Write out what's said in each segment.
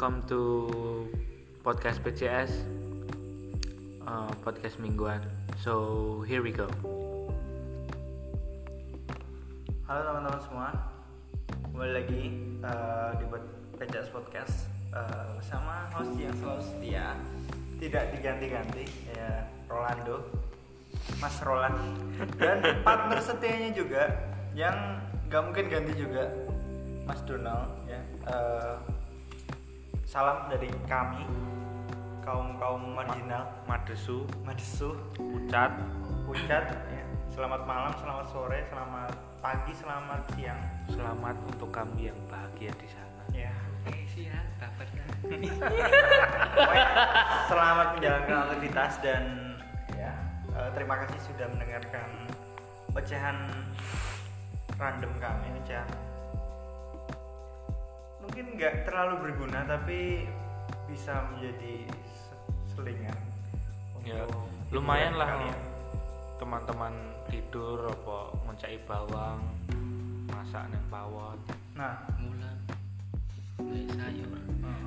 welcome to podcast PCS, uh, podcast mingguan. So here we go. Halo teman-teman semua, kembali lagi uh, di PCS Podcast uh, bersama host yang selalu setia, tidak diganti-ganti ya Rolando, Mas Roland dan partner setianya juga yang nggak mungkin ganti juga Mas Donald ya. Uh, salam dari kami kaum kaum marginal Madesu, Madesu Pucat, Pucat ya. Selamat malam, selamat sore, selamat pagi, selamat siang. selamat untuk kami yang bahagia di sana. Ya. Eh sih ya, dapat ya. Pokoknya selamat menjalankan aktivitas dan ya eh, terima kasih sudah mendengarkan ocehan random kami ocehan mungkin nggak terlalu berguna tapi bisa menjadi se- selingan Ya, untuk lumayan lah teman-teman tidur apa ngoncai bawang, masak neng pawon. nah Mulang. Beli sayur.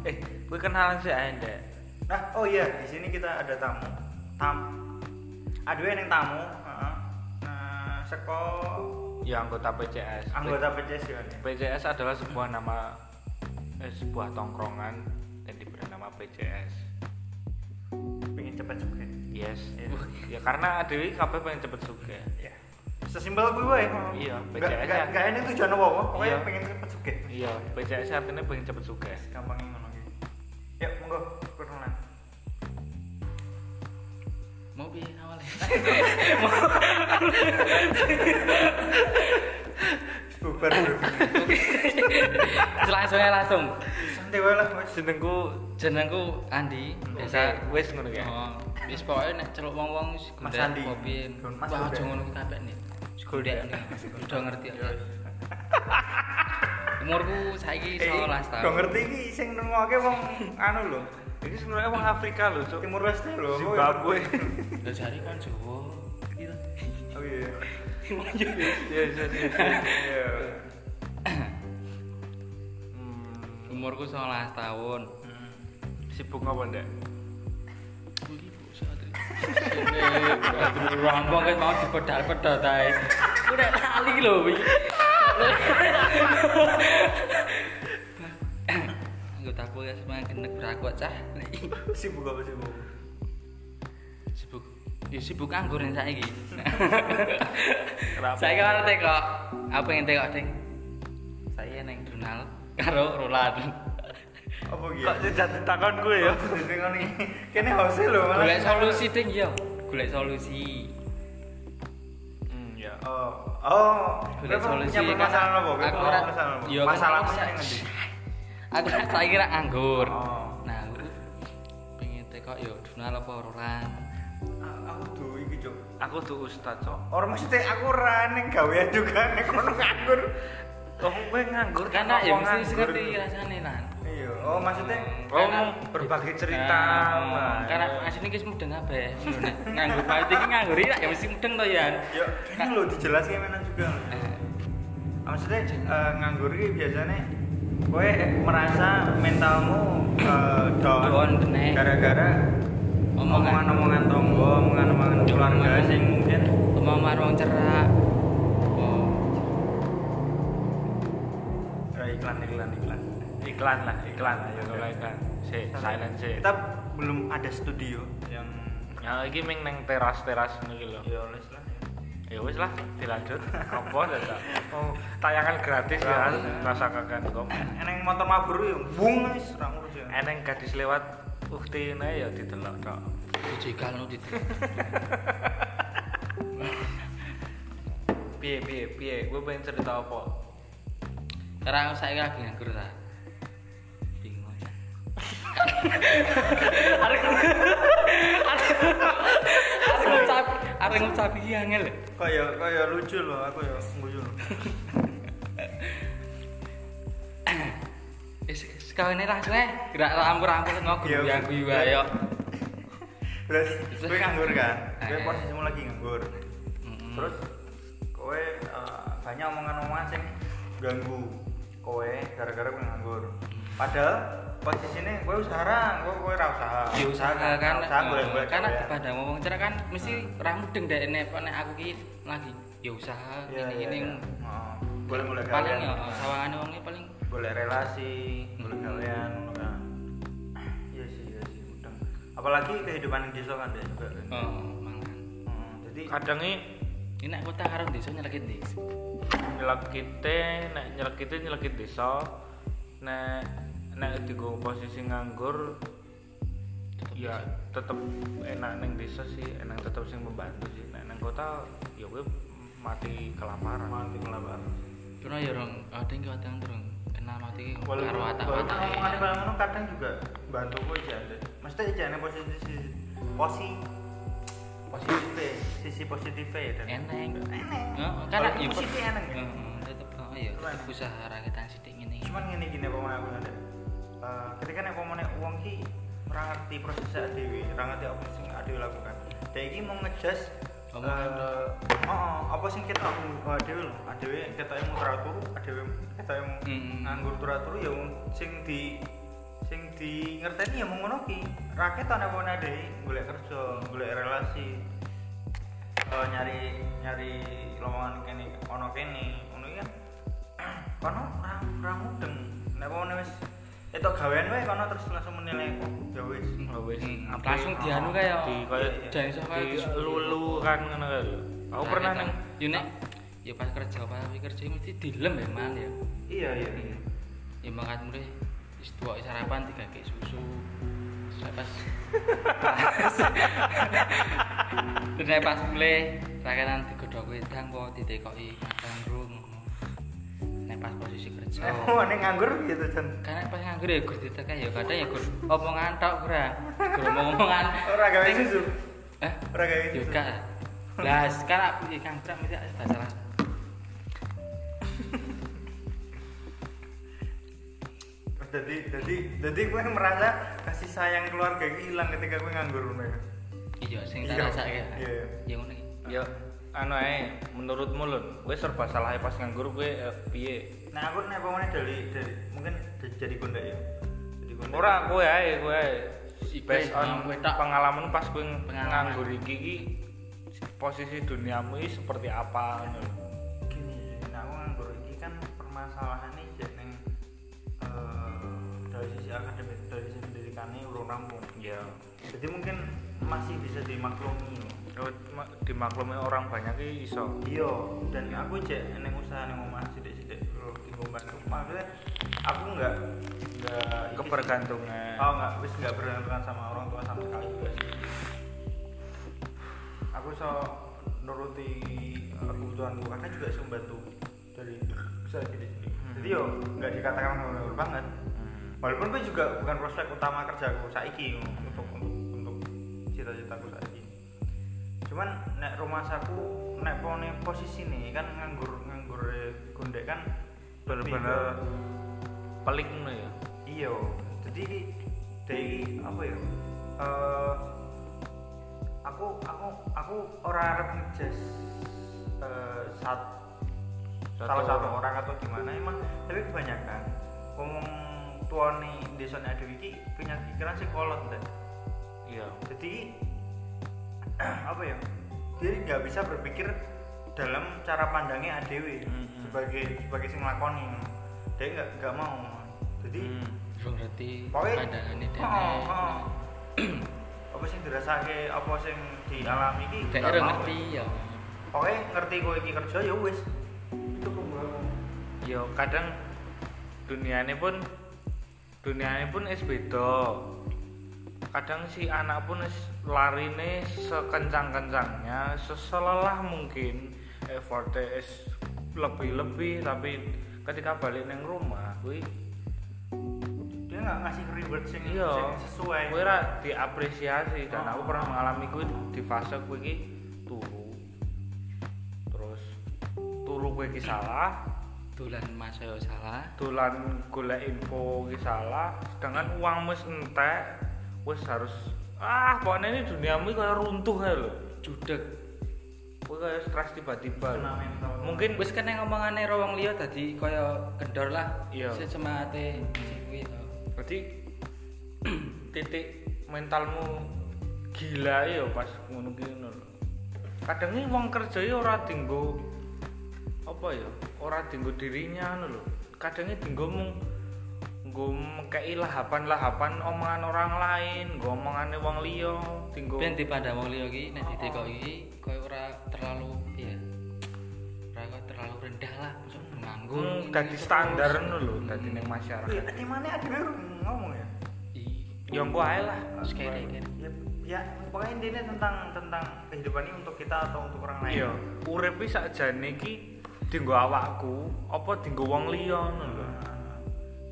Eh, gue kenalan sih deh. nah oh iya di sini kita ada tamu tam aduh yang tamu heeh. nah seko Ya anggota PCS. anggota PCS ya PCS adalah sebuah nama eh, sebuah tongkrongan yang diberi nama PCS. pengen cepet cepet Yes. Iya. ya karena Dewi kabeh pengen cepet suge. ya sesimpel gue wae Iya, PCS nggak ya. nggak ini tujuan apa apa pokoknya Iya. pengen cepet suge Iya, PCS artinya pengen cepet suge. gampangnya ngono iki ya monggo perkenalan Mau piye awalnya? Bubar langsung ya langsung. santai wae lah wes Jenengku Jenengku Andi. Biasa wes ngono ya. Oh, wis pokoke nek celuk wong-wong wis Mas Andi. Mas Wah, aja ngono kabeh nih. Nih. Udah ngerti ya. Umurku saiki Eh, 19 tahun. gak ngerti iki sing nengokke wong anu lho Ini sebenarnya orang Afrika loh, Cuk. Timur Leste lho Zimbabwe. Lah jari kan Jawa. Oh iya Iya, iya, iya. iya Hmm, Umurku 19 tahun. sibuk apa ndak? Rambang kan mau dipedal-pedal tae. Udah lali lho iki. Anggota podcast makin nek berakot cah. sibuk apa Sibuk. Ya sibuk nganggur nih saiki. Kenapa? Saya kan teko. Apa yang teko, Ding? Saya neng Donald karo Roland. apa gitu Kok jadi takon gue ya? Jadi kene house lho malah Golek solusi ding yo. Golek solusi. Hmm, ya. oh oh Golek solusi punya permasalahan apa Aku Kenapa ora permasalahan apa yang ngendi Aku kan saiki ra nganggur. Oh. Nah, aku pengen teko yo Donald apa Roland. Aku tuh ustad, Cok. orang maksudnya aku ra ning gawean juga nek kono nganggur Oh, gue nganggur Karena ya mesti nganggur? ngerti rasane lan. iya oh maksudnya Oh, berbagi cerita. Nah, Mas. karena asline ki mudeng nek Nganggur pahit iki nganggur iki ya mesti mudeng to ya. ya ini lo dijelaskan mana juga maksudnya eh, nganggur ini biasanya kowe merasa mentalmu eh, down, gara-gara. Omongan-omongan tonggo, omongan-omongan keluarga sing mungkin Omongan wong cerak. Oh, iklan iklan iklan. iklan lah, iklan lah, ya kalau iklan. Si, silent sih. Kita belum ada studio yang Ya, iki ming neng teras-teras nih lho. ya les lah. Ya wis lah, dilanjut. Apa dadak? Oh, tayangan gratis ya, Gratis. rasakan kok. Eneng motor mabur yo, bung wis ra ngurus ya. Eneng gadis lewat ukti ya didelok tok. dijegal no dit. Piye piye piye, gue pengen cerita apa? Karena aku saiki lagi nganggur ta. Bingung aja. Arek ngucap, arek ngucap iki angel. Kaya kaya lucu loh, aku ya guyu. Sekawene langsung ae. Gerak rampur-rampur ngono Iya, guyu iya. ayo. Berarti gue nganggur kan? Gue Eh. posisimu lagi nganggur. Terus kowe eh, banyak omongan-omongan sing ganggu kowe gara-gara gue nganggur. Padahal posisinya gue usaha gue gue ra usaha Ya usaha kan, usaha eh, boleh boleh karena kepada ngomong cerak kan mesti ra mudeng dek nek nek aku ki lagi ya usaha Iya, ini iya, ini boleh boleh paling ya sawangane wong paling boleh relasi boleh Hmm. ngono kan? Iya sih iya sih udang apalagi kehidupan di desa kan deh juga kan. oh mangan. Hmm, jadi kadang ini kota karo desa nyelekit ndi nyelekite nek nyelekite nyelekit desa. Nek nek digo posisi nganggur Tetep ya tetep enak neng desa sih enak tetep sing membantu sih. Nek neng kota ya gue mati kelaparan. Mati melabar Cuma ya orang ada yang kadang terus kenal mati karo watak walaupun watak omongannya kalau ngono kadang juga bantu gue aja deh mesti jangan posisi posi positif sisi positifnya ya dan eneng eneng Heeh, karena ya positif eneng ya? Tetep oh ya Cuman- tetep usaha rakyatan sithik ngene cuman gini gini apa aku ada Eh, ketika nek pemene uang ki ora ngerti prosesnya adewi ora ngerti apa sing adewi lakukan. Dia iki mau ngejas Eh, oh, apa sing kita? Aku adewi lho. Adewi kita yang mau turu adewi kita yang Mm. nganggur turu ya sing di sing di ngerteni ya mau ngono ki. Rakyat ana apa adewi golek kerja golek relasi. Eh, nyari nyari lowongan kene ono kene ngono iki kan kono ra ra mudeng. Nek wong wis itu gawean wae kono terus langsung menilai kok ya wis Oh, wis. Hmm, langsung dianu kayak di Iya, iya. dan iso kayak di lulu kan ngono lho. Aku pernah neng yo nek. Ya pas kerja pas kerja mesti dilem ya man ya. Iya iya iya. Ya makan mulai wis tuwa sarapan tiga kayak susu. Pas terus pas mulai rakyatan digodhog wedang kok ditekoki makan rung pas posisi kerja. Oh nek nganggur gitu Jan karena pas nganggur ya gus ditekan ya kadang ya gus omongan tok ora. Gus omongan. Ora gawe susu. Eh? Ora gawe susu. Juga lah sekarang aku iki nganggur mesti ada salah. Jadi jadi jadi gue merasa kasih sayang keluarga hilang ketika gue nganggur ya iya sing Iya. tak rasa ya Iya. ya ngono iki. Ya anu ae menurutmu lho gue serba salah pas nganggur gue eh, piye? Nah aku nek pemene dari dari mungkin jadi- jadi gonda ya. Jadi gonda. Ora gue ae Iku based on kowe tok. pengalaman pas gue nganggur iki iki posisi duniamu ini seperti apa ngono gini nah aku nganggur iki kan permasalahannya jadi neng eh, dari sisi akademik dari sisi pendidikannya urung rampung. Ya jadi mungkin masih bisa dimaklumi. Oh, ma- dimaklumi orang banyak iki iso. Iya dan aku cek neng usaha neng omah loh tinggal bantu. Maksudnya aku nggak nggak iki sih. kebergantungan. Oh nggak wis nggak bergantungan sama orang tua sama sekali juga sih. Aku so nuruti eh, kebutuhanku. Karena juga bisa membantu dari usaha sidik sidik jadi yo nggak dikatakan nganggur banget. Hmm. walaupun gue juga bukan prospek utama kerjaku saiki untuk untuk untuk cita-citaku saiki cuman nek rumah saku nek pone posisi nih kan nganggur nganggur gondek kan bener-bener pelik ngono ya? Iya. Jadi dari apa ya? Eh aku aku aku orang arep ngejas eh, sat, Satu salah satu orang. orang atau gimana emang tapi kebanyakan ngomong tua nih desa ada wiki punya pikiran sih kolot deh iya. Jadi apa ya dia nggak bisa berpikir dalam cara pandangnya ADW Mm-mm. sebagai sebagai sing lakoni dia nggak nggak mau jadi Hmm. pokoknya pandangannya oh, dene oh. apa sing dirasake apa sing dialami iki daerah mau. ngerti ya pokoknya ngerti kowe iki kerja ya wis itu pembangun yo kadang dunianya pun dunianya pun es beda kadang si anak pun es larine sekencang kencangnya seselelah mungkin effortnya es lebih lebih tapi ketika balik neng rumah gue dia nggak ngasih reward sing, iya. sing sesuai. Gue ra diapresiasi dan Oh. aku pernah mengalami gue di fase gue ki turu. Terus turu gue ki salah. Tulan mas salah. Tulan golek info ki salah. Sedangkan uang wis entek wis harus ah pokoknya ini duniamu kayak runtuh ya lho. Judek gue kayak stres tiba-tiba. Mungkin wis kena ngomongane ro wong liya dadi kaya kendor lah. Iya. si kuwi to berarti titik mentalmu gila ya pas ngono ngono lho. kadang ini wong kerja ya ora dinggo apa ya ora dinggo dirinya ngono lho. Kadang ini dinggo mung nggo mekei lahapan-lahapan omongan orang lain nggo omongane wong liya dinggo Ben dipandang wong liya iki nek ditekoki iki koyo ora terlalu ya. Ora terlalu rendah lah, maksud nganggur. hmm, dadi terus. standar ngono lho dadi ning Iya, masyarakat di mana ada ngomong ya? Iya. ya engko ae lah Sekali kan. Ya, ya pokoknya intinya tentang tentang kehidupan ini untuk kita atau untuk orang lain. iya urip iki sakjane iki dinggo awakku apa dinggo wong liya ngono lho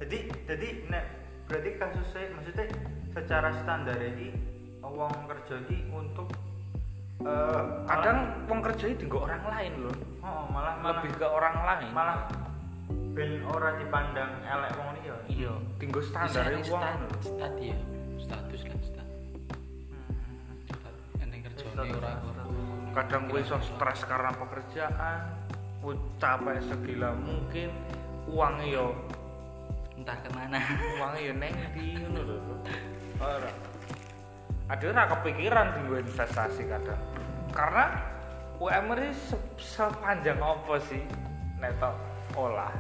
jadi jadi nek berarti kasusnya maksudnya secara standar ini uang kerja ini untuk eh, kadang wong kerja iki dinggo orang lain lho malah, oh, malah malah lebih ke orang lain malah ben ora dipandang elek wong liya. iya tinggal standar ning wong stat- stat ya. Status lah stat. Hmm. Stat kerjane Status- ora kadang gue iso stres karena pekerjaan gue capek segila mungkin uangnya yo entah ke mana. uangnya yo neng di ngono lho. Ora. Ada ora kepikiran di gue investasi kadang. Karena UMR ini se- sepanjang apa sih? Netok olah.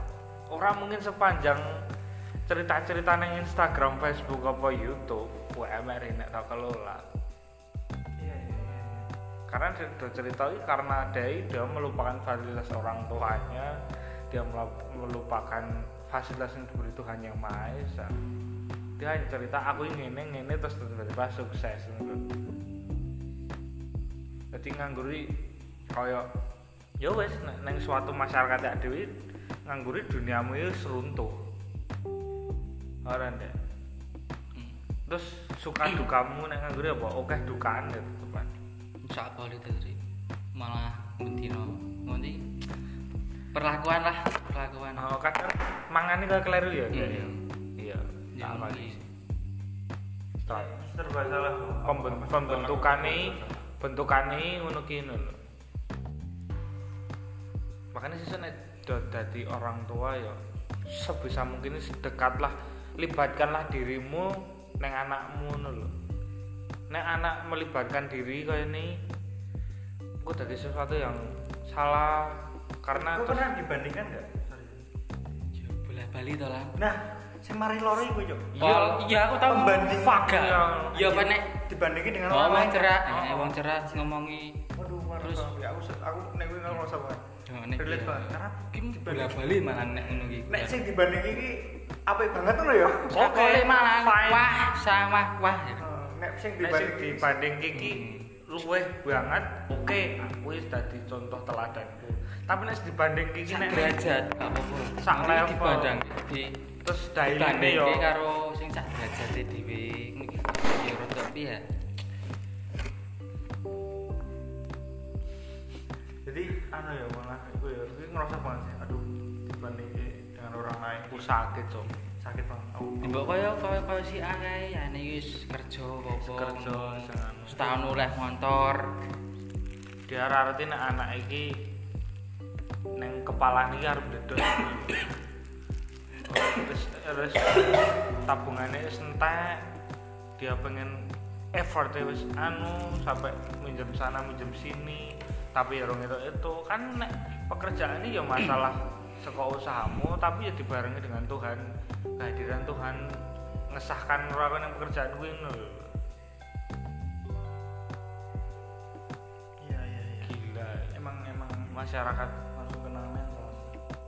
Orang mungkin sepanjang cerita-cerita neng Instagram, Facebook apa YouTube UMR ini tak kelola. Iya iya iya. karena dia cerita karena dia dia melupakan fasilitas orang tuanya dia melu- melupakan fasilitas yang diberi Tuhan yang Maha Esa. Dia hanya cerita aku ini ini ini terus tiba-tiba sukses gitu. jadi ngangguri kaya ya wes neng suatu masyarakat ya dewi ngangguri duniamu itu seruntuh orang deh Hmm. terus suka dukamu neng ngangguri apa? Oke dukaan ya teman. Sak boleh dari malah bentino ngerti perlakuan lah perlakuan Oh, kadang mangan ini keliru ya Hmm. iya Ya, sama mungkin. sih Start. serba salah Pemben- pembentukane bentukane ngono ki ngono lho. makanya sih nek do- dadi orang tua ya sebisa mungkin dekatlah libatkanlah dirimu neng anakmu ngono lho nek anak melibatkan diri kayak ini aku dari sesuatu yang salah karena Kau pernah dibandingkan nggak? Sorry. Ya, bola bali to lah Nah, si mari loro iku yo. Oh, iya aku tahu Pembanding. faga. Iya. Iya apa nek Dibandingin dengan orang wong lain. cerak, Oh. eh, wong cerak ngomongi Waduh, Terus? banget. aku aku nek kuwi nggak usah banget. Relate iya. banget. Karena bola bali malah nek ngono iki. Nek sing dibanding iki apik banget ngono ya. Pokoknya malah wah sama wah. Eh, Nek sing sing dibanding dibanding kiki luweh banget oke aku wis dadi contoh teladanku tapi nek dibanding kiki nek derajat gak apa-apa. Sak level. dibanding di terus dibanding yo karo sing sak derajat dhewe ya rada piye. jadi anu ya malah iku ya iki ngerasa banget sih. Aduh, dibanding dengan orang lain aku sakit cok sakit banget. Aku Mbok kaya kaya kaya si Akai ya niki wis kerja apa Kerja, jangan. setahun oleh motor. diararti nek anak iki neng kepala iki arep dedot Oh, terus terus tabungannya wis entek dia pengen effort ya wis anu sampai minjem sana minjem sini tapi ya rong itu itu kan nek pekerjaan ini ya masalah seko usahamu tapi ya dibarengi dengan Tuhan kehadiran Tuhan ngesahkan ora yang pekerjaan gue lho. iya iya iya. gila Emang emang masyarakat.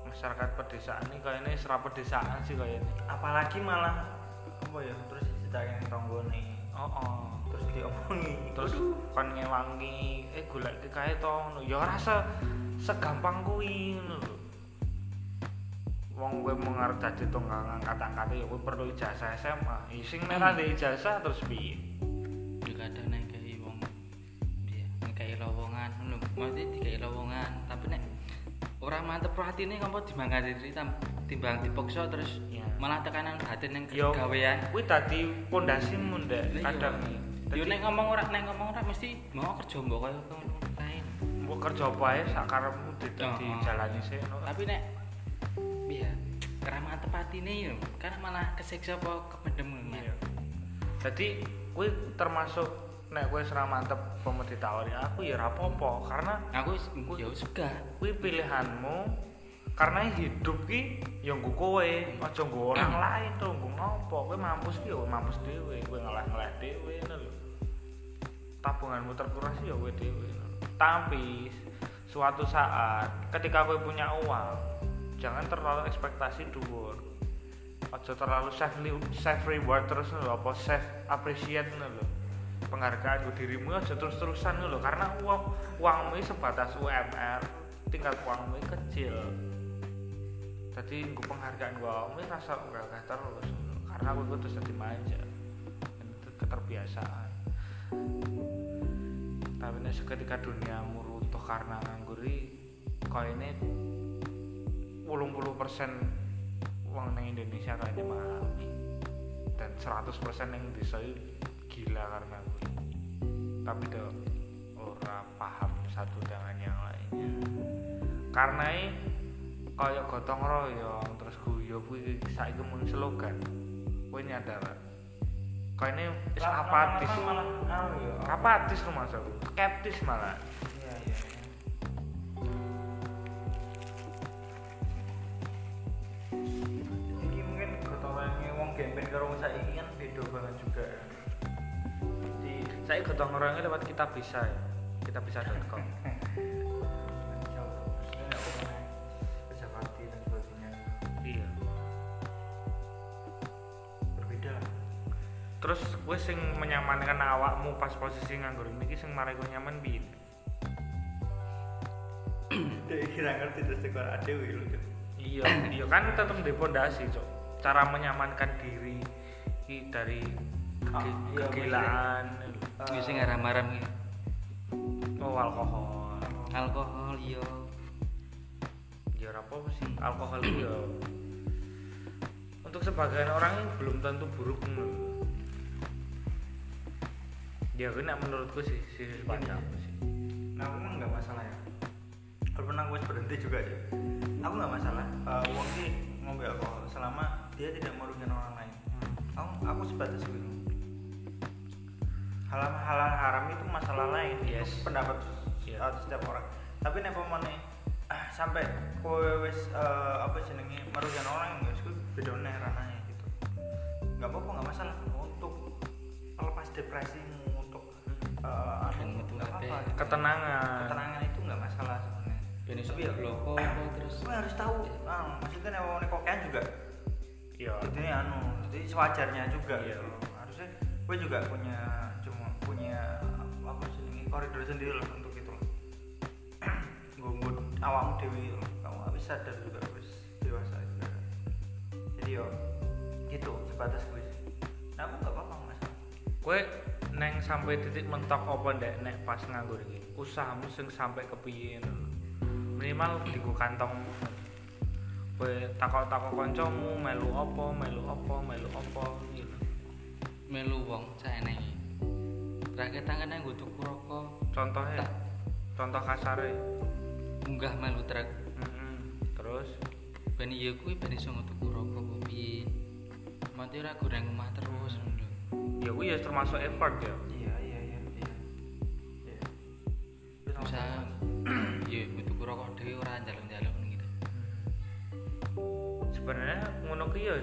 Masyarakat pedesaan ini kayak ini serap pedesaan sih kayak ini Apalagi malah apa ya terus diceritain tonggone oh, oh. terus diomongi. Terus kon ngewangi eh iki kae to ngono. Ya rasa segampang kuwi ngono wong kowe mau ngarep dadi tunggal ngangkat-angkat ya kowe perlu ijazah SMA ising nek ra ndek ijazah terus piye? Ya kadang nek kayak wong dia kayak lowongan ngono. Mesti dikai lowongan tapi nek orang mantep perhatine ngopo dimangkat diri tam- timbang dipaksa terus Iya. malah tekanan batin yang yo gawean kuwi dadi pondasimu ndek Iya. kadang yo nek ngomong ora nek ngomong ora mesti mau kerja mbok kaya lain mbok kerja apa ae sakarepmu dadi Oh. jalani sih no. tapi nek piye ora mantep atine yo kan malah kesiksa apa kependem ngono Iya. jadi kuwi termasuk nek kowe ora mantep apa ditawari aku ya apa-apa karena aku ya wis gak kuwi pilihanmu karena hidup ki ya nggo kowe aja nggo orang lain to nggo ngopo kowe mampus ki ya mampus dhewe kowe ngalah-ngalah dhewe ngono lho. Tabunganmu terkuras ya ngono lho. tapi suatu saat ketika kowe punya uang jangan terlalu ekspektasi dhuwur. Aja terlalu self self reward terus lho apa self appreciate lho penghargaan gue dirimu aja terus-terusan lho. Karena uang uangmu sebatas UMR tingkat uangmu kecil. Jadi gue penghargaan gue ini rasa gak terus karena gue terus jadi manja itu keterbiasaan. Tapi nek seketika duniamu runtuh karena ngangguri kau ini 80% uang nang Indonesia kayaknya mengalami dan 100% yang bisa gila karena gue tapi do ora paham satu dengan yang lainnya. Karena ini kayak gotong royong terus guyo kuwi saiki mun slogan. Kowe nyadar kayak ini wis apatis? malah ya apatis lu masuk skeptis malah. Iya iya iya. Iki mungkin gotong royongnya wong gemben karo wong saiki kan beda banget juga. di saya gotong royongnya lewat kita bisa ya kita bisa.com iya. Berbeda. Terus gue sing menyamankan awakmu pas posisi nganggur ini sing mari gue nyaman bin Dia kira ngerti terus tekor adewe lho. Cuk. iya iya. Kan tetap di pondasi cok cara menyamankan diri dari Ah, iya, kegilaan Wis sing aram-aram iki oh alkohol alkohol iya ya ora apa sih alkohol itu ya untuk sebagian orang ini belum tentu buruk menurut ya kena menurutku sih sisi pandangku sih Nah, aku emang nggak masalah ya. Walaupun aku wis berhenti juga aja. Aku nggak masalah. Eh, uang sih ngombe alkohol selama dia tidak merugikan orang lain. Aku, aku sebatas itu. Halal halal haram itu masalah lain. Yes. Itu pendapat Iya. uh, setiap orang. Tapi nek pemane ah, sampai kowe wis eh, apa jenenge merugikan orang ya kuwi beda nih ranahnya gitu. Nggak apa-apa nggak masalah untuk melepas depresimu untuk eh, anu, Dan metu nggak apa-apa. kabeh. ketenangan ketenangan itu nggak masalah sebenarnya Tapi ya- bloko apa terus gue harus tahu ah, maksudnya nih mau kokean juga iya itu anu jadi sewajarnya juga Iya. gitu harusnya gue juga punya koridor sendiri loh untuk itu gue buat awakmu dewi loh kamu habis sadar juga habis dewasa juga jadi yo gitu sebatas gue sih nah aku nggak apa-apa masalah Kowe neng sampai titik mentok apa ndek nek pas nganggur iki? Usahamu sing sampai kepiye ngono. Minimal di kantong. Kowe takok-takok kancamu melu apa, melu apa, melu apa gitu. melu wong saenenge rakyat tangannya gue tuku rokok Contohnya Tak. contoh kasare. munggah melu truk Mm-mm. Terus ben iya kuwi ben iso tuku rokok piye mati ora goreng omah terus ngono lho. ya kuwi ya termasuk effort ya. iya iya iya iya iya usaha iya gue tuku rokok dhewe ora njaluk-njaluk gitu Sebenarnya ngono ki ya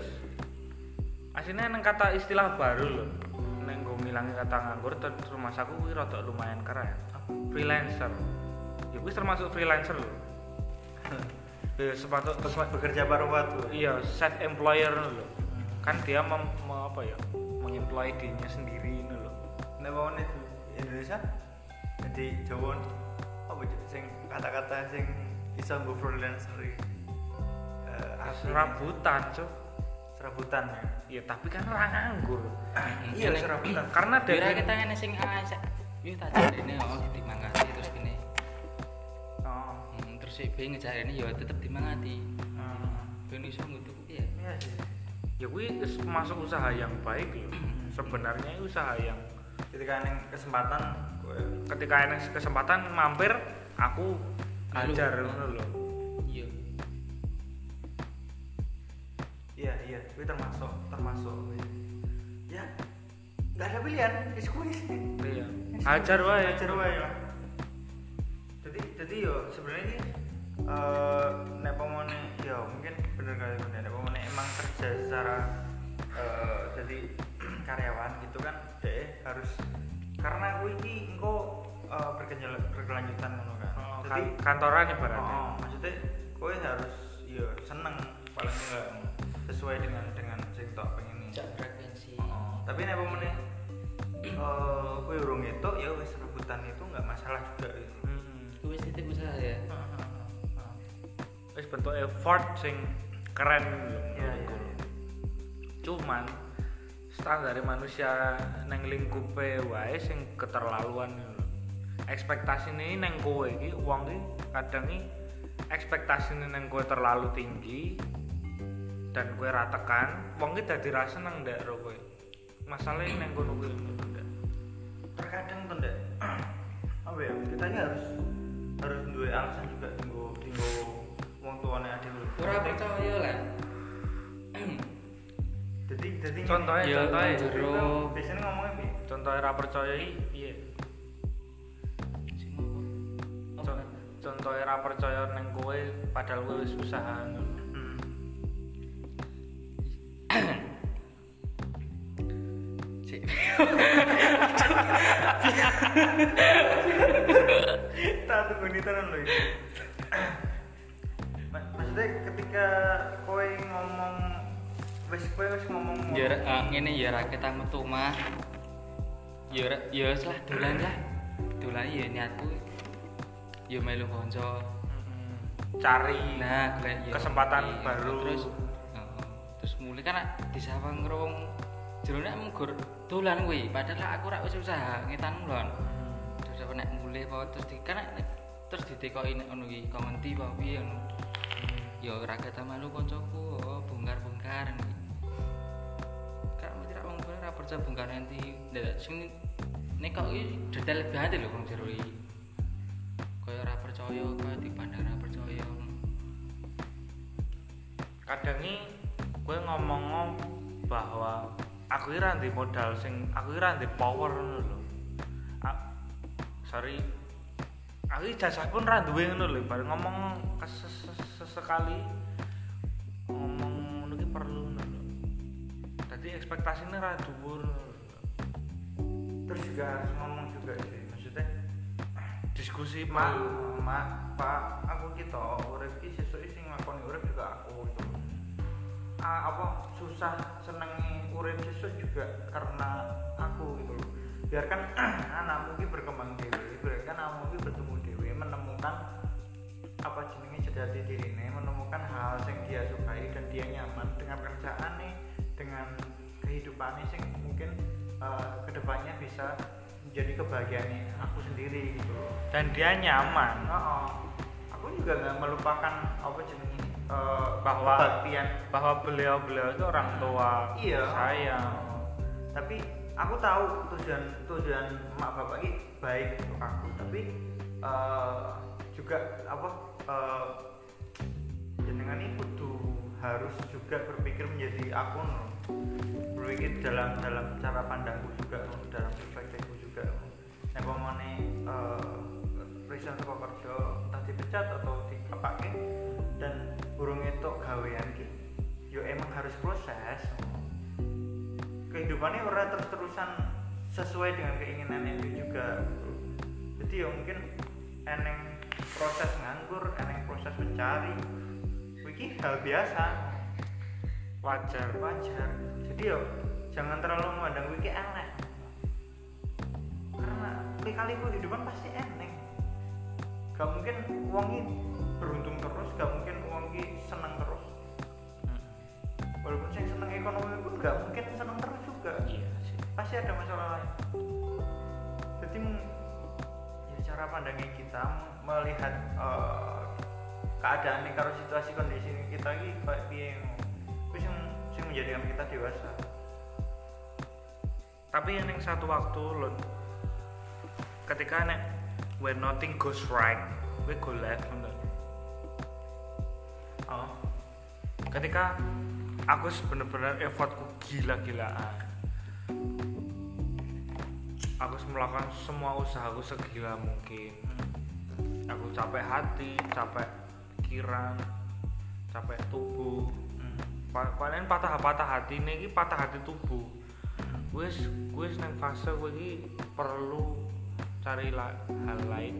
aslinya neng kata istilah baru loh. Neng gue ngilangi kata nganggur terus aku kuwi rada lumayan keren. Freelancer. Ya kuwi termasuk freelancer loh. Ya sepatu terus bekerja paruh waktu iya self employer loh. Kan dia mem, me- apa ya? Mengemploy dirinya sendiri ini loh. Nek mau nih Indonesia jadi Jawa apa Cuk? sing kata-kata sing bisa mbok freelancer iki. Eh, arti- Serabutan, ya. Ya tapi kan orang nganggur. Iya Nek- serabutan. Karena dari kita ngene sing ah sek yo tak jarine oh dimangati terus gini Oh. hmm, terus si B ngejarine yo tetep dimangati Hmm. ben iso ngutuk piye Iya sih. ya kuwi wis masuk usaha yang baik loh. Sebenarnya ini usaha yang Ketika neng kesempatan gue ketika ada kesempatan mampir aku ajar ngono iya iya. Gue termasuk termasuk ya nggak ada pilihan. Wis kuwi iya. Hajar wae. Hajar wae lah. Jadi jadi yo sebenarnya ini eh nek pemone yo mungkin bener kali bener. Nek pemone emang kerja secara eh jadi karyawan gitu kan deh harus karena aku ini engko berkelanjut- berkelanjutan ngono kan. Oh, jadi kan- kantoran ibaratnya. Oh, maksudnya kowe harus yo seneng paling enggak sesuai dengan dengan sing tok pengen jak frekuensi Oh, tapi nek pemene eh kowe urung itu ya wis rebutan itu nggak masalah juga gitu. Hmm. kuwi titip usaha ya wis bentuk effort sing keren lho. Iya, iya, iya. cuman standar manusia neng lingkupe wae sing keterlaluan lho. ekspektasine neng kowe iki wong iki kadang iki ekspektasine neng kowe terlalu tinggi dan kowe ra tekan wong iki dadi ra seneng ndak karo kowe masalahnya neng kono kuwi ngono, Ndak. Terkadang tuh ndak apa ya kita ini harus harus duwe alasan juga tinggo tinggo wong tuane ade lho. ora percaya lah Jadi jadi Contohnya, Ya, contohnya. jero. biasanya ngomongnya piye? contohnya ra percaya iki piye sing apa Con- contohnya ra percaya neng kowe padahal kowe wis usaha ngono. Tak tunggu ini lho ini. Ma- Maksudnya ketika kowe ngomong wis kowe wis ngomong ya ah, ngene ya ra kita metu mah ya ya lah dolan lah dolan ya niatku ya melu kanca Mm-mm. cari nah ya kesempatan iya, baru. terus heeh. terus mulai kan disawang ngrong jero nek munggur dolan kuwi padahal aku rak wis usaha ngetan mulon. Terus apa nek mulai apa terus di nek- terus ditekoki nek ngono iki kok ngendi apa piye ngono. Ya ora kata malu kancaku oh bongkar-bongkar kak mesti rak wong ora percaya bongkar nanti ndak sing nek kok iki detail banget lho wong jero iki. Kaya ora percaya kaya dipandang ora percaya. Kadang ini gue ngomong bahwa aku ini ranti modal sing aku ini ranti power ngono lho. A- sorry. Aku ini jasa pun ranti ngono lho baru ngomong sesekali ngomong ngono ki perlu ngono lho. Jadi ekspektasinya ra dhuwur. Ngono lho. terus juga harus ngomong juga sih maksudnya diskusi mak mak pak aku gitu urip ki sesuk sing nglakoni urip juga aku gitu ah, apa susah senengi urip sesuk juga karena aku gitu loh. Biarkan anakmu ki berkembang dewi biarkan anakmu ki bertumbuh dewi menemukan apa jenenge jati diri ini menemukan hal yang dia sukai dan dia nyaman dengan kerjaan nih dengan kehidupan sing mungkin eh, ke depannya bisa menjadi kebahagiaan aku sendiri gitu dan dia nyaman. Oh, aku juga nggak melupakan apa jenenge eh, Bahwa- bahwa beliau-beliau itu orang tua Iya. saya Tapi aku tahu tujuan tujuan mak bapak ini baik untuk aku. Tapi eh, juga apa eh, jenengan ini kudu harus juga berpikir menjadi aku no. berpikir dalam dalam cara pandangku juga no. dalam perspektifku juga no. Pamane eh resign saka kerja entah dipecat atau dikapake dan burung itu gawean ki. Yo emang harus proses. Kehidupannya ora terus-terusan sesuai dengan keinginan itu juga. Jadi ya mungkin eneng proses nganggur eneng proses mencari. Wiki hal biasa. Wajar. Wajar. Jadi yo jangan terlalu memandang wiki elek. Karena kali-kali kehidupan pasti eneng. Gak mungkin uangnya beruntung terus gak mungkin senang terus. Walaupun saya senang ekonomi pun gak mungkin senang terus juga. Iya sih. Pasti ada masalah lain. Jadi ya cara pandangnya kita melihat eh, keadaan nih kalau situasi kondisi kita ini kayak piye itu yang yang menjadikan kita dewasa. Tapi yang yang satu waktu lo ketika nek when nothing goes right we go left ketika aku bener-bener effortku gila-gilaan harus melakukan semua usahaku segila mungkin. Aku capek hati capek pikiran capek tubuh. Hmm. Pa- paling patah patah hati ini patah hati tubuh. Wis wis nang fase kowe iki perlu cari hal lain.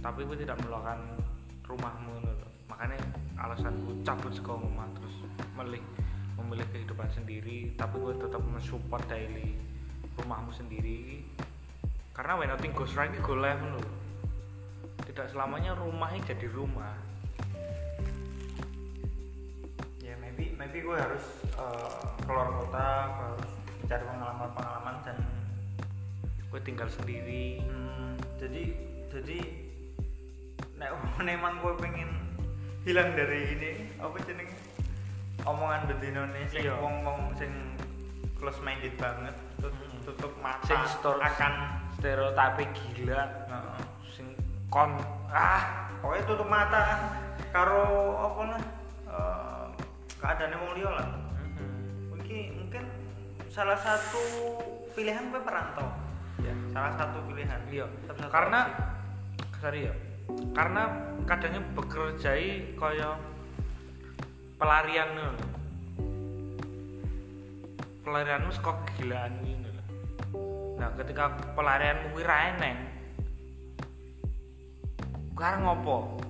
Tapi gue tidak melakukan rumahmu makanya alasanku cabut sekolah rumah terus memilih memilih kehidupan sendiri tapi gue tetap mensupport daily rumahmu sendiri. Karena when nothing goes right go left lho. tidak selamanya rumahnya jadi rumah. Ya maybe maybe gue harus eh, keluar kota gue harus mencari pengalaman pengalaman dan gue tinggal sendiri. Hmm, jadi jadi nek emang gue pengen hilang dari ini apa jenenge omongan bedino nih sing Iya. wong wong sing close minded banget tut- Hmm. tutup mata sing store akan stereotipe gila. Heeh. sing kon ah! Pokoknya tutup mata karo apa lah eh, keadaannya wong liya lah. Mungkin mungkin salah satu pilihan gue perantau. Ya salah satu pilihan. Iya. Karena sorry ya karena kadangnya bekerjai kaya pelarian lho. Pelarianmu kok kegilaan ini lho. Nah ketika pelarianmu kuwi ra eneng ngopo?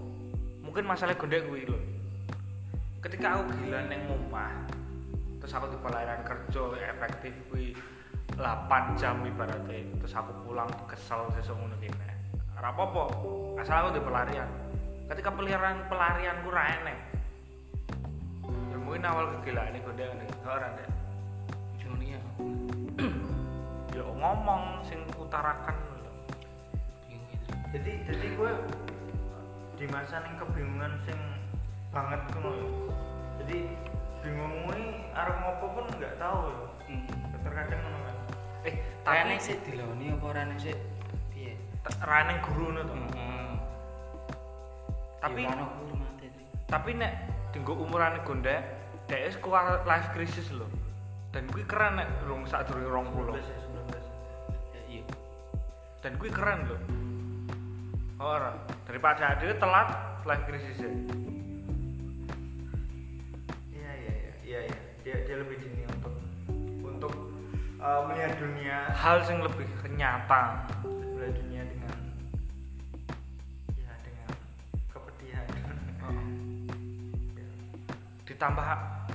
Mungkin masalah gondek kuwi lho. Ketika aku gila neng omah terus aku di pelarian kerja efektif kuwi 8 jam ibaratnya. Terus aku pulang kesel ngono kene ora apa-apa. Asal aku di pelarian. Ketika pelarian pelarianku ra eneng ya mungkin awal kegilaan ini gondek ngene ora deh ya. Ya ngomong sing utarakan jadi jadi gue di masa ning kebingungan sing banget ngono. Lho. jadi bingung kuwi arep ngopo pun nggak tahu Hmm. terkadang ngono kan eh tapi sih diloni apa ora nek sih? Piye? ra eneng guru ngono to. Heeh. tapi Ya, guru mati tapi nek dinggo umuran gondek dhek wis keluar life crisis lho. Dan kuwi keren nek rong sak durunge 20 19 ya 19 Ya iya. dan kuwi keren lho. Ora. Daripada dia telat life crisis ya. Iya iya iya. Iya iya. Dia dia lebih dini untuk untuk uh, melihat dunia. Hal sing lebih nyata. Melihat dunia ditambah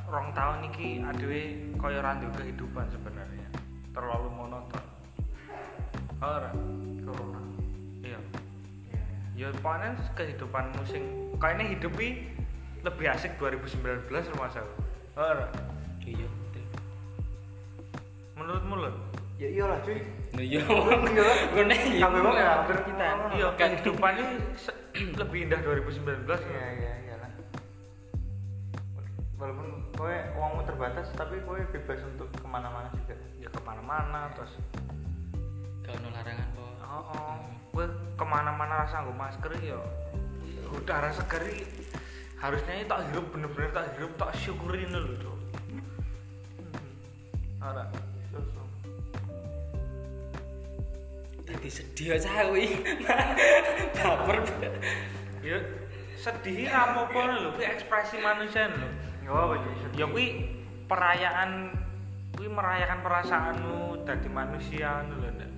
rong tahun iki adewe kaya randu kehidupan sebenarnya. Terlalu monoton. Ora? Corona. Iya. Iya ya panen kehidupanmu sing kayaknya hidupi lebih asik 2019 rumah saya. Ora? Iya. menurutmu lho ya iyalah cuy. Nah iya. Iya. Gue nih iya. Ya hampir kita. iya kehidupannya lebih indah 2019 iya iya kowe uangmu terbatas tapi kowe bebas untuk ke mana-mana juga ya ke mana-mana terus Gak ono larangan kok. oh, oh. gue ke mana-mana rasa gue masker ya udara segar iki harusnya ini tak hirup bener-bener tak hirup tak syukurin dulu tuh ora so-so. Tadi sedih aja kuwi. Baper. ya sedih ra apa-apa lho ekspresi manusia lho jadi sedih. ya kuwi perayaan kuwi merayakan perasaanmu dari manusia ngono lho Ndak.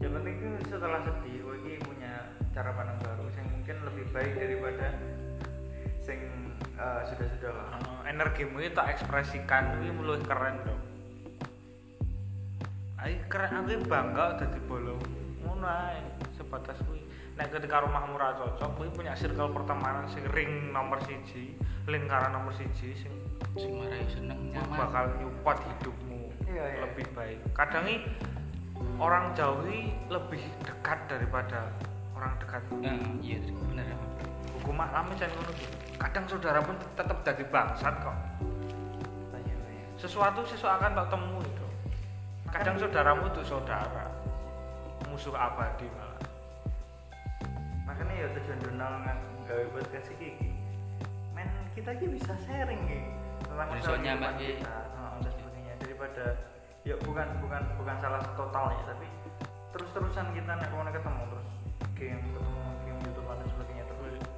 yang penting itu setelah sedih kowe iki punya cara pandang baru yang mungkin lebih baik daripada sing eh, sudah-sudah lah Eh, energimu itu tak ekspresikan kuwi luwih keren dong Ayo keren aku bangga dadi bolo ngono ae sebatas kuwi nek ketika rumahmu ra cocok kuwi punya circle pertemanan sing ring nomor siji lingkaran nomor siji sing Sing marai seneng nyaman. bakal nyupport hidupmu Iya, iya. lebih baik kadang i orang jauh lebih dekat daripada orang dekat Nah, iya bener ya. hukum alamnya jangan ngono kadang saudara pun tetap jadi bangsat kok tanya tanya sesuatu sesuatu akan tak temu itu kadang saudaramu itu saudara musuh abadi ya tujuan nggak gawe podcast iki men kita iki bisa sharing iki. Tentang masalah iki. kita Heeh, dan sebagainya. Daripada ya bukan bukan bukan salah totalnya tapi terus terusan kita nek ketemu terus game ketemu game YouTube dan sebagainya terus itu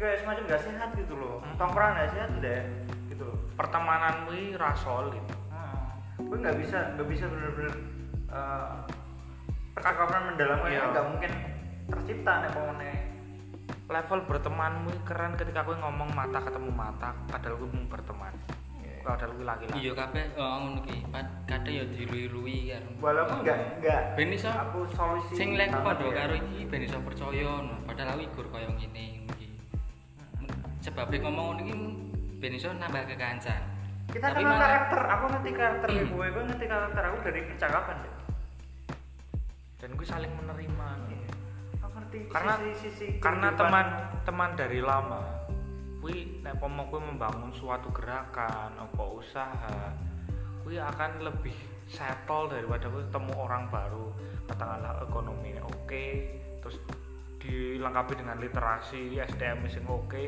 kayak semacam gak sehat gitu loh. Hmm. tongkrongan gak sehat deh gitu loh. Pertemanan kuwi ra solid. Gue nggak bisa nggak bisa bener-bener uh, percakapan mendalam kayak nggak mungkin tercipta nek mau level bertemanmu keren ketika aku ngomong mata ketemu mata padahal gue mau berteman. Padahal gue laki-laki. Iya kabeh oh ngono ki Pad- kadang ya dilui-lui kan walaupun nggak nggak ben iso aku solusi sing lek padha dia. karo iki ben iso percaya no. padahal aku igur kaya ngene iki. Sebab ngomong ngono iki ben iso nambah kekancan. Kita Tapi kenal malah- karakter aku ngerti karakter Hmm. gue gue ngerti karakter aku dari percakapan deh dan gue saling menerima ngerti karena sisi, sisi karena kehidupan. teman teman dari lama kui nek pomo kui membangun suatu gerakan apa usaha kui akan lebih settle daripada kui ketemu orang baru. Katakanlah ekonomi oke terus dilengkapi dengan literasi SDM yang oke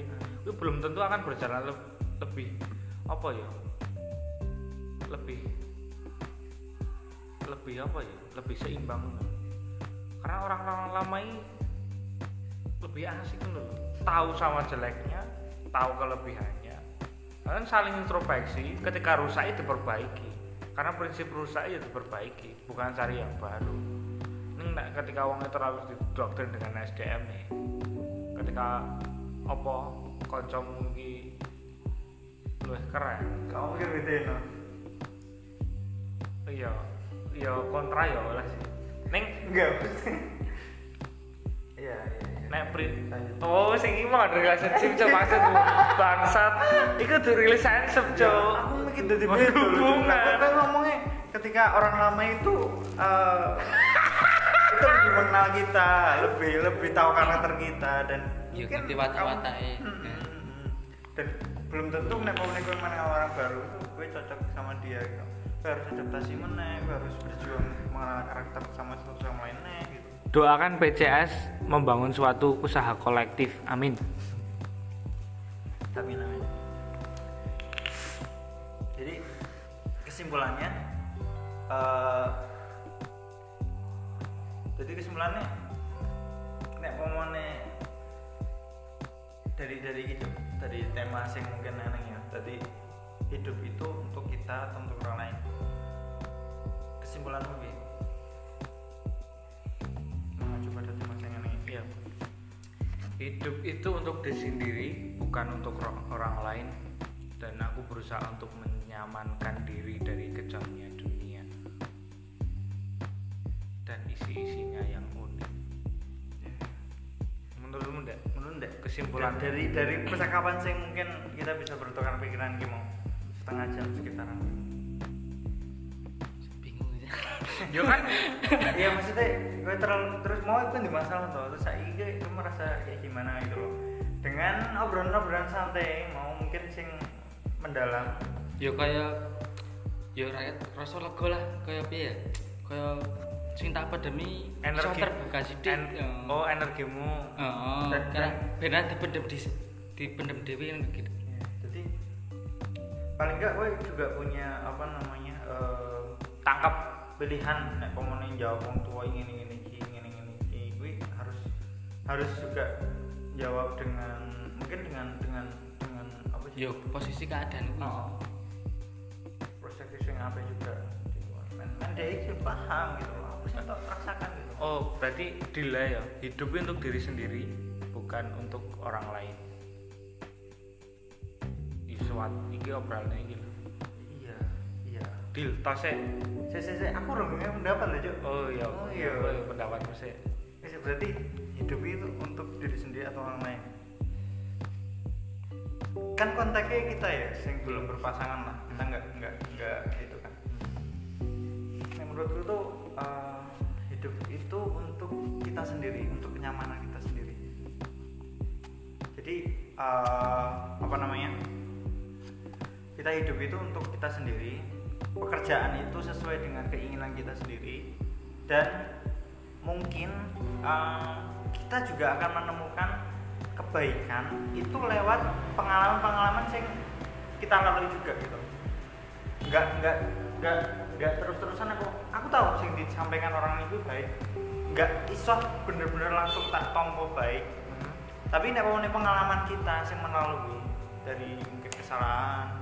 kui belum tentu akan berjalan le- lebih apa ya? Lebih lebih apa ya? Lebih seimbang. Karena orang-orang lama ini lebih asik loh tahu sama jeleknya tahu kelebihannya. Kalian saling introspeksi ketika rusak itu diperbaiki. Karena prinsip rusak itu diperbaiki bukan cari yang baru. Ini ketika uangnya terlalu didoktrin dengan SDM nih ketika apa koncomu iki luwih keren. Kamu mikir gitu ya iya iya kontra ya oleh sih. Neng enggak iya iya nek print oh sing iki mau relationship cok maksudmu bangsat iku tuh relationship cok aku mikir beda hubungan. Aku kan ngomongnya ketika orang lama itu eh, itu lebih mengenal kita, lebih lebih tahu karakter kita dan Ya, mungkin ngerti Hmm, hmm, hmm. dan belum tentu nek mau nek mengenal orang baru itu gue cocok sama dia gitu. Gue harus adaptasi mana, gue harus berjuang mengenal karakter sama satu sama lainnya gitu. Doakan PCS membangun suatu usaha kolektif. Amin. Tapi namanya jadi kesimpulannya eh jadi kesimpulannya nek pomone dari dari itu dari tema sing mungkin aneh ya. Tadi hidup itu untuk kita atau untuk orang lain. Kesimpulanmu Bi? Hidup itu untuk diri sendiri bukan untuk orang lain. Dan aku berusaha untuk menyamankan diri dari kejamnya dunia. Dan isi-isinya yang unik. Menurutmu enggak menurut enggak kesimpulan. Dari dari percakapan sih mungkin kita bisa bertukar pikiran gimana setengah jam sekitaran yo kan. Iya maksudnya gue terlalu terus mau itu di masalah tuh terus saya gue merasa kayak gimana gitu loh. Dengan obrolan-obrolan santai mau mungkin sing mendalam. Yo kaya yo rakyat rasa lega lah. Kaya piye? Ya kaya sing tak pedemi iso energi terbuka sithik en- ya. oh energimu. Heeh, Dan- karena benar dipendem di dipendem dewe kan gitu. Ya, jadi paling enggak gue juga punya apa namanya eh, tangkap pilihan nek ngomongin jawab orang tua ingin ingin iki ingin ingin iki gue harus harus juga jawab dengan mungkin dengan dengan dengan apa sih? Yo posisi keadaan kuwi. oh, perspektif yang apa juga men men dia itu paham gitu loh apa sih yang rasakan gitu? Oh berarti deal ya hidup itu untuk diri sendiri bukan untuk orang lain. Isuat iki obrolan iya deal tose saya saya saya aku orangnya pendapat loh Cuk. oh iya. Oh, iya. Pendapatmu sih Ya, berarti hidup itu untuk diri sendiri atau orang lain? Kan kontaknya kita ya yang belum berpasangan lah. Kita nggak nggak nggak gitu kan. Yang menurutku tuh eh, hidup itu untuk kita sendiri untuk kenyamanan kita sendiri. Jadi eh, apa namanya? Kita hidup itu untuk kita sendiri pekerjaan itu sesuai dengan keinginan kita sendiri. Dan mungkin eh, kita juga akan menemukan kebaikan itu lewat pengalaman-pengalaman yang kita lalui juga gitu. Nggak nggak nggak nggak terus-terusan aku aku tahu sing disampaikan orang itu baik. Nggak iso bener-bener langsung tak tompo baik. Hmm. tapi nek pengalaman kita yang melalui dari mungkin kesalahan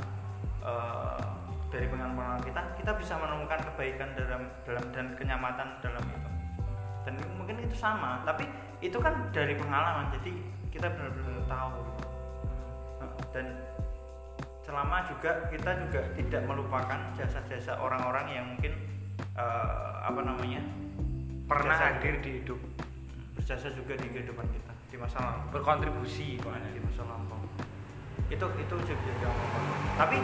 eh, dari pengalaman kita kita bisa menemukan kebaikan dalam dalam dan kenyamanan dalam itu. Dan mungkin itu sama tapi itu kan dari pengalaman jadi kita benar-benar tahu. Dan selama juga kita juga tidak melupakan jasa-jasa orang-orang yang mungkin eh, apa namanya pernah Jasa- hadir di hidup. Berjasa juga di kehidupan kita di masa lalu berkontribusi pokoknya. Di masa lampau. Itu itu juga omongan tapi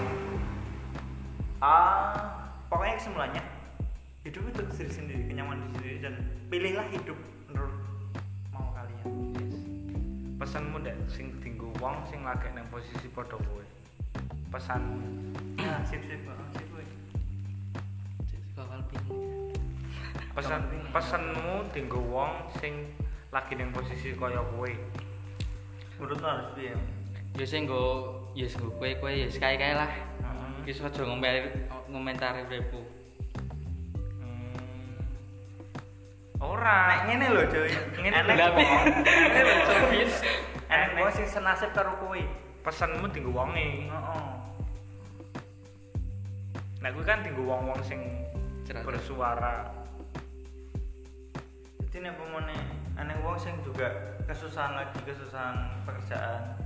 ah pokoknya kesimpulannya hidup itu diri sendiri kenyamanan diri sendiri dan pilihlah hidup menurut mau kalian pesanmu dek sing tinggu wong sing lagi nang posisi padha kowe pesan ya sip sip ah, sip. Bakal bingung. pesan pesanmu tinggu wong sing lagi nang posisi kaya kowe menurut lo harus piye Ya sing nggo ya sing nggo kowe-kowe ya kae-kae lah. Wis aja ngomentari ngomentari uripku. Hmm. ora. Nek ngene lho cuy Ngene lho. ngene lho cuy enek wong sing senasib karo kowe pesanmu tinggu wonge. Heeh. Nah kuwi kan tinggu wong-wong sing bersuara. Jadi nek pemone enek wong sing juga kesusahan lagi kesusahan pekerjaan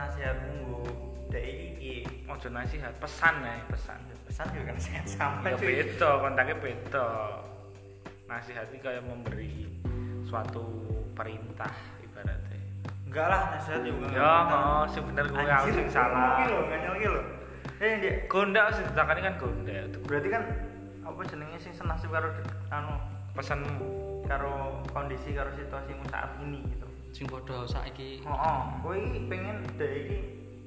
nasihatmu nggo dek iki ojo nasihat pesan ya pesan. Pesan juga kan saya sampai ya beda kontaknya beda. Nasihat ini kayak memberi suatu perintah ibaratnya. Enggak lah nasihat juga ya oh sing bener gue aku sing salah. iki lho nganyel iki lho. Eh dia gondak sing ditakani kan gondak berarti kan apa jenenge sing senasib karo anu pesanmu. karo kondisi karo situasimu saat ini gitu. Sing padha saiki. Oh, oh. kowe iki pengen dek iki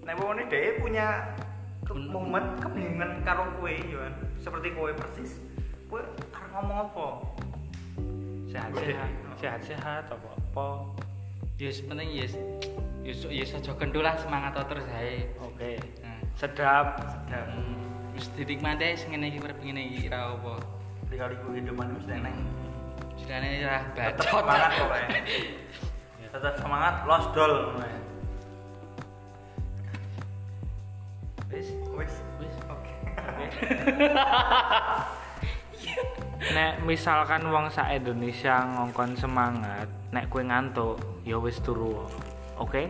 nek wong dek punya momen kebingungan karo kowe yo kan? Seperti kowe persis kowe arep ngomong apa? Sehat Gue sehat deh. sehat sehat apa apa yes penting yes yes yes aja kendul lah semangat terus ae. oke. Nah, sedap. Dan hmm, wis dinikmati ae sing ngene iki urip ngene iki ra apa. dikali kehidupan wis Sekane ra tetap bacot. semangat pokoknya tetap semangat lost doll wis. Wis. Wis. oke. Nek misalkan wong sak Indonesia ngongkon semangat nek kue ngantuk ya wis turu oke